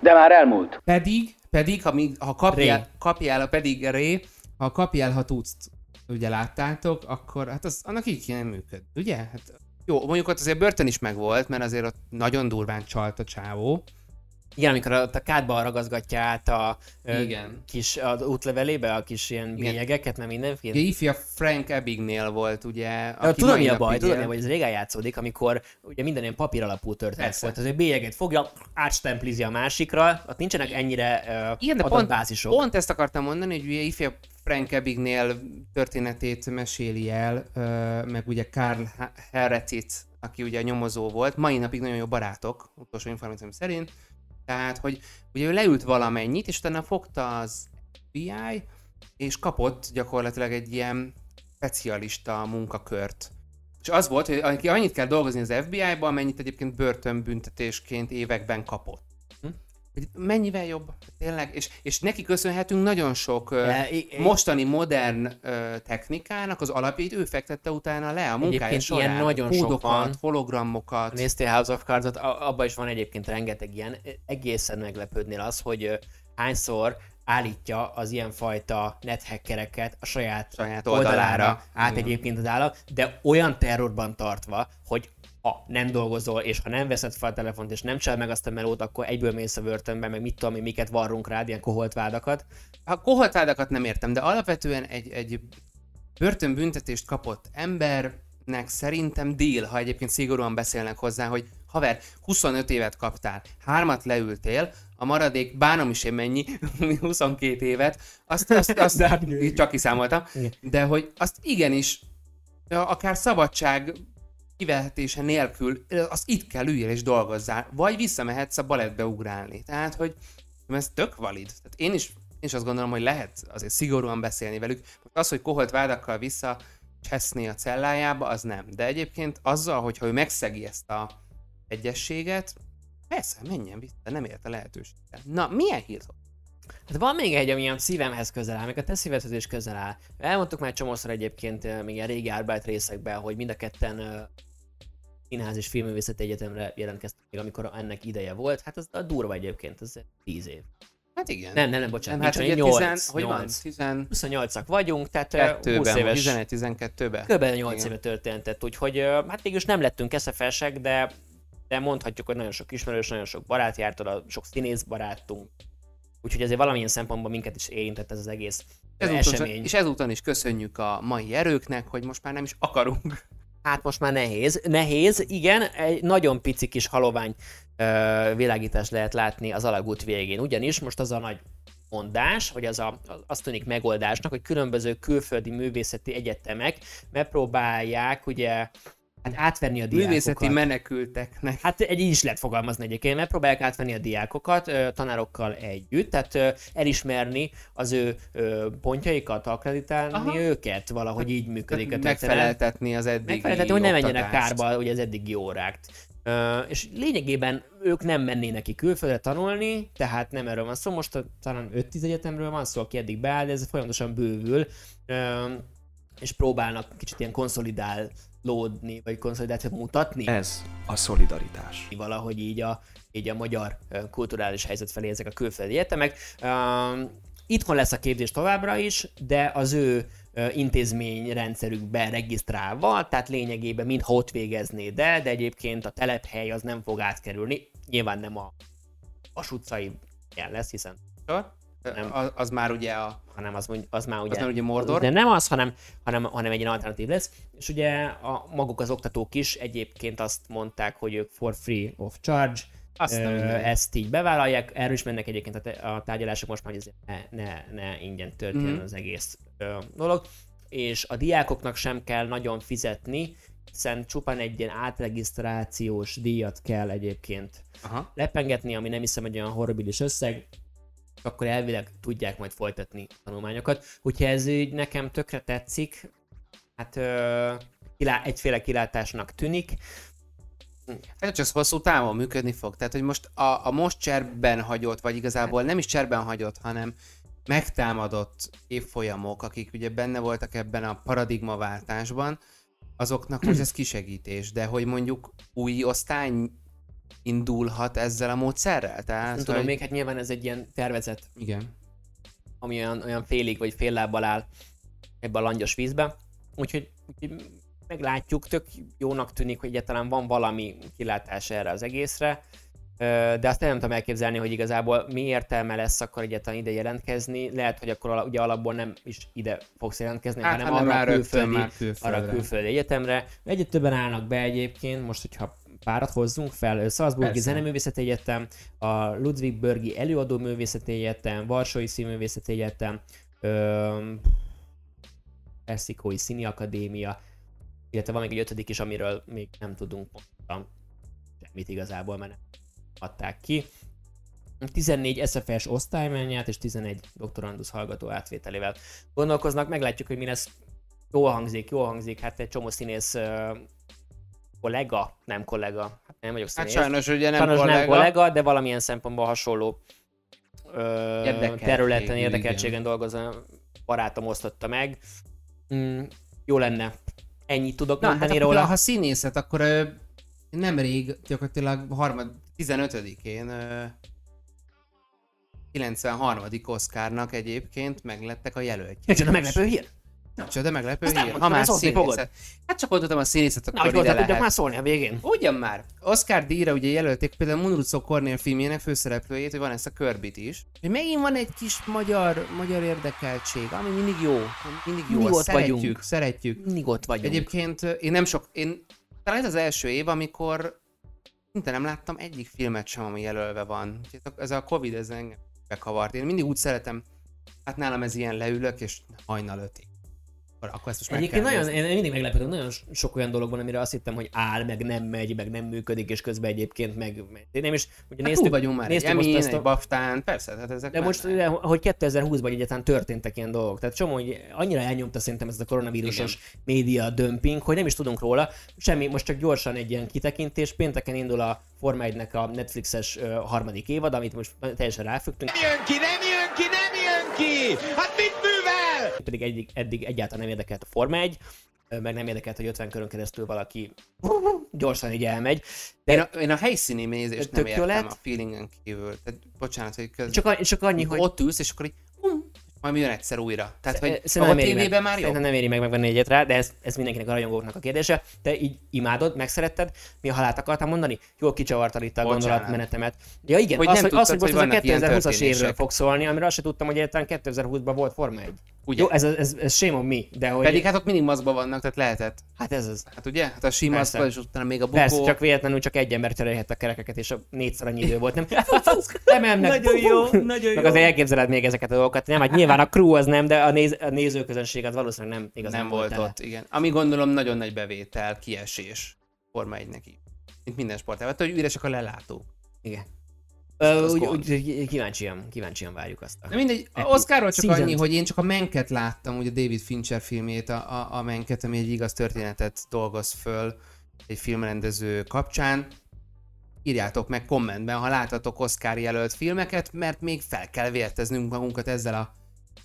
De már elmúlt. Pedig, pedig, ha, mi, ha kapjál, Ré. kapjál, pedig ré, ha kapjál, ha tudsz, ugye láttátok, akkor hát az, annak így kéne működni, ugye? Hát, jó, mondjuk ott azért börtön is megvolt, mert azért ott nagyon durván csalt a csávó. Igen, amikor ott a kádba ragazgatja át a Igen. kis az útlevelébe a kis ilyen Igen. bélyegeket, nem Ugye mindenféle. ifja Frank Abagnale volt, ugye, Ja, tudom, mi a baj, tudom, a baj, ez régen játszódik, amikor ugye minden ilyen papír alapú történet volt. Az egy bélyeget fogja, átstemplizi a másikra, ott nincsenek ennyire uh, Igen, de pont, adatbázisok. pont ezt akartam mondani, hogy ugye ifja Frank Abagnale történetét meséli el, meg ugye Karl Heretit aki ugye a nyomozó volt, mai napig nagyon jó barátok, utolsó információm szerint, tehát, hogy ugye ő leült valamennyit, és utána fogta az FBI, és kapott gyakorlatilag egy ilyen specialista munkakört. És az volt, hogy annyit kell dolgozni az FBI-ba, amennyit egyébként börtönbüntetésként években kapott. Mennyivel jobb, tényleg, és, és neki köszönhetünk nagyon sok Ja, uh, i- i- mostani modern uh, technikának az alapjait, ő fektette utána le a munkája során. ilyen nagyon sok Kódokat, van. hologramokat. Néztél House of Cards-ot, abban is van egyébként rengeteg ilyen. Egészen meglepődnél az, hogy hányszor állítja az ilyenfajta nethackereket a saját, Saját oldalára, oldalára. át Igen. egyébként az állam, de olyan terrorban tartva, hogy ha nem dolgozol, és ha nem veszed fel a telefont, és nem csel meg azt a melót, akkor egyből mész a börtönbe, meg mit tudom én, miket varrunk rád, ilyen koholt vádakat. A koholtvádakat nem értem, de alapvetően egy, egy börtönbüntetést kapott embernek szerintem deal, ha egyébként szigorúan beszélnek hozzá, hogy haver, 25 évet kaptál, hármat leültél, a maradék bánom is én mennyi, 22 évet, azt, azt, azt De hát- csak kiszámoltam, de hogy azt igenis, akár szabadság kivehetése nélkül, azt itt kell üljél és dolgozzál, vagy visszamehetsz a balettbe ugrálni. Tehát, hogy ez tök valid. Tehát én is, én is azt gondolom, hogy lehet azért szigorúan beszélni velük. Az, hogy koholt vádakkal vissza cseszni a cellájába, az nem. De egyébként azzal, hogyha ő megszegi ezt a egyességet, persze, menjen vissza, nem ért a lehetőséggel. Na, milyen hírt? Hát van még egy, ami a szívemhez közel áll, meg a te szívedhez is közel áll. Elmondtuk már csomószor egyébként még a régi Arbeit részekben, hogy mind a ketten Színház és Filmművészeti Egyetemre jelentkeztek még, amikor ennek ideje volt. Hát az a durva egyébként, ez 10 év. Hát igen. Nem, nem, nem, bocsánat, Nem, hát ugye hogy 10 8, hogy van? 8. 10 28-ak vagyunk, tehát eh, 20 kettőben, éves. 11-12-ben. Kb. 8 Igen. éve történtett, úgyhogy ö, hát végülis nem lettünk eszefesek, de, de mondhatjuk, hogy nagyon sok ismerős, nagyon sok barát járt oda, sok színész barátunk. Úgyhogy ezért valamilyen szempontból minket is érintett ez az egész Ezúton, esemény. és ezúton is köszönjük a mai erőknek, hogy most már nem is akarunk. Hát most már nehéz. Nehéz, igen, egy nagyon pici kis halovány ö, világítást lehet látni az alagút végén. Ugyanis most az a nagy mondás, vagy az a, azt tűnik megoldásnak, hogy különböző külföldi művészeti egyetemek megpróbálják ugye hát átvenni a diákokat. Művészeti menekülteknek. Hát egy így is lehet fogalmazni egyébként, megpróbálják átvenni a diákokat tanárokkal együtt, tehát elismerni az ő pontjaikat, akkreditálni Aha. őket, valahogy így működik a. Megfeleltetni az eddigi Megfeleltetni, hogy ne menjenek kárba ugye az eddigi órák. Ö, és lényegében ők nem mennének ki külföldre tanulni, tehát nem erről van szó, most a, talán 5-10 egyetemről van szó, aki eddig beáll, de ez folyamatosan bővül, és próbálnak kicsit ilyen konszolidálódni, vagy konszolidációt mutatni Ez a szolidaritás. valahogy így a, így a magyar kulturális helyzet felé ezek a külföldi egyetemek. Um, itthon lesz a képzés továbbra is, de az ő ö, intézményrendszerükbe regisztrálva, tehát lényegében mintha ott végeznéd el, de egyébként a telephely az nem fog átkerülni. Nyilván nem a Vas utcai ilyen lesz, hiszen Sor? Nem. Az, az már ugye a... hanem az, az már ugye... már ugye Mordor? De nem az, hanem, hanem, hanem egy ilyen alternatív lesz. És ugye a, maguk az oktatók is egyébként azt mondták, hogy ők for free of charge, Azt ö, ezt így bevállalják, erről is mennek egyébként a, a tárgyalások most már, hogy ne, ne, ne ingyen történjen Mhm. az egész ö, dolog. És a diákoknak sem kell nagyon fizetni, hiszen csupán egy ilyen átregisztrációs díjat kell egyébként Aha. lepengetni, ami nem hiszem egy olyan horribilis összeg, akkor elvileg tudják majd folytatni tanulmányokat. Hogyha ez így nekem tökre tetszik, hát ö, kilá- egyféle kilátásnak tűnik. Hát csak hosszú távon működni fog. Tehát, hogy most a, a most cserben hagyott, vagy igazából nem is cserben hagyott, hanem megtámadott évfolyamok, akik ugye benne voltak ebben a paradigmaváltásban, azoknak most ez kisegítés, de hogy mondjuk új osztály indulhat ezzel a módszerrel? Tehát, Nem tudom, hogy... még hát nyilván ez egy ilyen tervezet, Igen. ami olyan, olyan félig vagy fél lábbal áll ebbe a langyos vízbe. Úgyhogy, úgyhogy meglátjuk, tök jónak tűnik, hogy egyáltalán van valami kilátás erre az egészre. De azt nem tudom elképzelni, hogy igazából mi értelme lesz akkor egyáltalán ide jelentkezni. Lehet, hogy akkor ala- ugye alapból nem is ide fogsz jelentkezni, Hát, hanem hanem arra külföldi, már külföldre. arra a külföldi egyetemre. Egyre többen állnak be egyébként, most hogyha párat hozzunk fel, Salzburgi Persze. Zeneművészeti Egyetem, a Ludwig-Börgi Előadó Művészeti Egyetem, Varsói Színművészeti Egyetem, Perszikói Színi Akadémia, illetve van még egy ötödik is, amiről még nem tudunk pontosan semmit igazából, mert nem adták ki. 14 SFS osztálymennyát és 11 doktorandusz hallgató átvételével gondolkoznak, meglátjuk, hogy mi lesz. Jól hangzik, jól hangzik, hát egy csomó színész kollega, nem kollega, hát nem vagyok Hát színész. sajnos ugye nem sajnos kollega. nem kollega, de valamilyen szempontból hasonló ö, Érdekeltségű, területen, érdekeltségen dolgozó barátom osztotta meg. Mm, jó lenne. Ennyit tudok Na, hát mondani akkor, róla. ha színészet, akkor ö, nemrég, gyakorlatilag harmad, 15-én ö, 93. Oscarnak egyébként meglettek a jelöltjei. Micsoda meglepő hír? Csoda meglepő Ezt hír. Ha már színészet. Hát csak mondhatom a színészet, Na, akkor hogy ide tudjak lehet. már szólni a végén. Ugyan már. Oscar díjra ugye jelölték például Munruco Cornél filmjének főszereplőjét, hogy van ezt a Körbit is. Hogy megint van egy kis magyar, magyar érdekeltség, ami mindig jó. Mindig jó. Mindig ott szeretjük, vagyunk. szeretjük. Mindig ott vagyunk. Egyébként ö, én nem sok, én talán ez az első év, amikor szinte nem láttam egyik filmet sem, ami jelölve van. Úgyhogy ez a Covid, ez engem bekavart. Én mindig úgy szeretem, hát nálam ez ilyen leülök, és hajnal ötig. Akkor, ezt most meg Egyébként kell nagyon, nézni. én mindig meglepődöm, nagyon sok olyan dolog van, amire azt hittem, hogy áll, meg nem megy, meg nem működik, és közben egyébként meg... meg én nem is, ugye Hát túl vagyunk már egy néztük most Emin, ezt egy a, Baftán, persze, hát ezek de most, de, hogy 2020-ban egyáltalán történtek ilyen dolgok. Tehát csomó, hogy annyira elnyomta szerintem ez a koronavírusos média dömping, hogy nem is tudunk róla. Semmi, most csak gyorsan egy ilyen kitekintés. Pénteken indul a Forma 1-nek a Netflixes harmadik évad, amit most teljesen ráfügtünk. jön ki, nem jön ki, nem jön ki! Hát mit művel? pedig eddig, eddig egyáltalán nem érdekelt a Forma 1, ö, meg nem érdekelt, hogy 50 körön keresztül valaki gyorsan így elmegy. De Én a, én a helyszíni nézést nem értem lett. a feelingen kívül. Tehát, bocsánat, hogy köz... csak, a- csak annyi, hogy ott ülsz, és akkor így majd jön egyszer újra. Tehát, hogy Szerintem meg. tévében már. Szerintem nem éri meg megvenni egyet rá, de ez, ez mindenkinek a rajongóknak a kérdése. Te így imádod, megszeretted, mi a halált akartál mondani? Jól kicsavartad itt a Bocsánat. gondolatmenetemet. Ja igen, Hogy az, nem hogy, az, hogy tudtad, most hogy ez a vannak ilyen 2020-as évről fog szólni, amiről azt sem tudtam, hogy egyáltalán 2020-ban volt Forma 1. Ugye? Jó, ez, ez, ez shame on me, de hogy... Pedig hát ott mindig maszkban vannak, tehát lehetett. hát ez az. Hát ugye? Hát a sima maszkban, és utána még a bukó. Persze, csak véletlenül csak egy ember cserélhette a kerekeket, és a négyszer annyi idő volt, nem? Emelnek. Nagyon jó, nagyon Meg jó. azért elképzeled még ezeket a dolgokat. Nem, hát nyilván a crew az nem, de a, néz, a nézőközönség az valószínűleg nem igazán nem volt tele. ott, igen. Ami gondolom nagyon nagy bevétel, kiesés Forma 1 neki. Mint minden sportában, hogy üresek a lelátók. Igen. Ö, úgy, úgy, kíváncsian, kíváncsian várjuk azt. De mindegy, Oscarról csak season-t. annyi, hogy én csak a Menket láttam, ugye David Fincher filmjét, a, a, a Menket, ami egy igaz történetet dolgoz föl egy filmrendező kapcsán. Írjátok meg kommentben, ha láttatok Oscar jelölt filmeket, mert még fel kell vérteznünk magunkat ezzel a,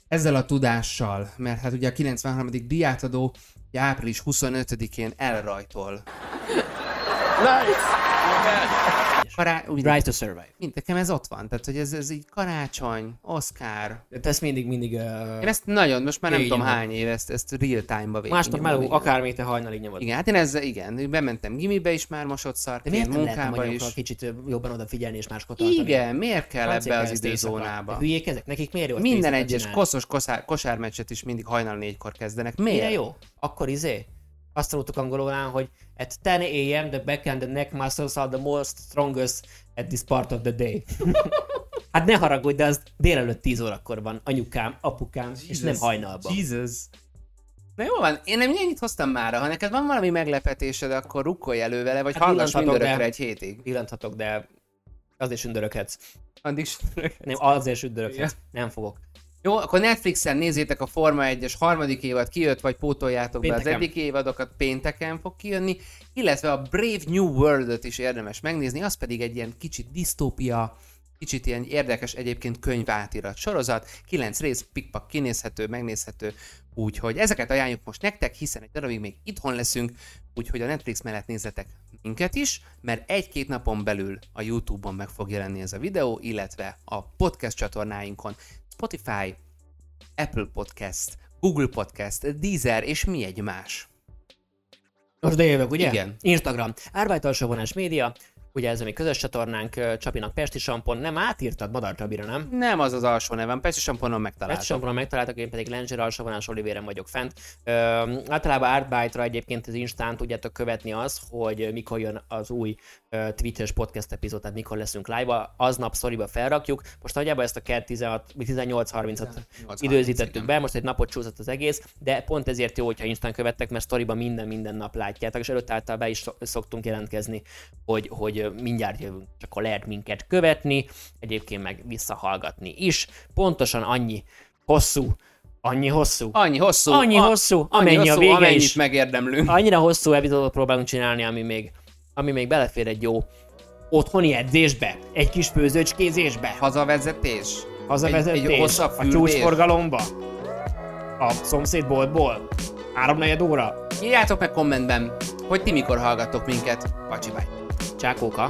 ezzel a tudással, mert hát ugye a 93. diátadó április 25-én elrajtol. Kará... Úgy, Drive to Survive. Mind, nekem ez ott van, tehát hogy ez, ez így karácsony, Oscar, De ezt mindig, mindig... Uh, én ezt nagyon, most már nem tudom hány éve, ezt, ezt real time-ba végig másnap meló, akármit te hajnalig nyomod. Igen, hát én ezzel, igen, bementem gimibe is már mosott De miért munkába is. kicsit jobban odafigyelni és máskot tartani? Igen, miért kell Franciák ebbe az időzónába? Hülyék ezek? Nekik miért jó? Minden egyes koszos kosár, kosármeccset is mindig hajnal négykor kezdenek. Miért? Mire jó? Akkor izé? Azt tanultuk angolul, hogy at 10 a.m. the back and the neck muscles are the most strongest at this part of the day. hát ne haragudj, de az délelőtt 10 órakor van, anyukám, apukám, és nem hajnalban. Jesus. Na jó van, én nem ennyit hoztam már, ha neked van valami meglepetésed, akkor rukkolj elő vele, vagy Hát hallgass mindörökre de- egy hétig. Pillanthatok, de azért sündöröghetsz. Addig Nem, azért sündöröghetsz. Nem fogok. Jó, akkor Netflixen nézzétek a Forma 1-es harmadik évad kijött, vagy pótoljátok be az Pénteken. eddigi évadokat, pénteken fog kijönni, illetve a Brave New World-ot is érdemes megnézni, az pedig egy ilyen kicsit disztópia, kicsit ilyen érdekes egyébként könyvátirat sorozat, kilenc rész, pikpak kinézhető, megnézhető, úgyhogy ezeket ajánljuk most nektek, hiszen egy darabig még itthon leszünk, úgyhogy a Netflix mellett nézzetek minket is, mert egy-két napon belül a YouTube-on meg fog jelenni ez a videó, illetve a podcast csatornáinkon, Spotify, Apple Podcast, Google Podcast, Deezer és mi egy más. Most de jövök, ugye? Igen. Instagram. Árványtalsóvonás média. Ugye ez a mi közös csatornánk, Csapinak Pesti Sampon. Nem átírtad Madar Csabira, nem? Nem az az alsó nevem, Pesti Samponon Pesti megtaláltam. Samponon megtaláltak, én pedig Lendzser alsóvonás Olivéren vagyok fent. Ö, általában Artbyte-ra egyébként az Instán tudjátok követni az, hogy mikor jön az új ö, Twitch-es podcast epizód, tehát mikor leszünk live-ba, aznap szoriba felrakjuk. Most nagyjából ezt a 18-30-at időzítettük be, most egy napot csúszott az egész, de pont ezért jó, hogyha Instán követtek, mert sztoriban minden-minden nap látjátok, és előtt által be is szo- szoktunk jelentkezni, hogy, hogy mindjárt jövünk, és akkor lehet minket követni, egyébként meg visszahallgatni is. Pontosan annyi hosszú, annyi hosszú, Annyi hosszú. annyi a- hosszú, annyi amennyi a hosszú, vége amennyit is. megérdemlünk. Annyira hosszú epizódot próbálunk csinálni, ami még, ami még belefér egy jó otthoni edzésbe, egy kis főzőcskézésbe, Hazavezetés. hazavezetés, Egy, egy hosszabb a fürdés. csúcsforgalomba, a szomszédboltból, háromnegyed óra, Írjátok meg kommentben, hogy ti mikor hallgattok minket. Bacsi bye. Sziasztok, Csákóka!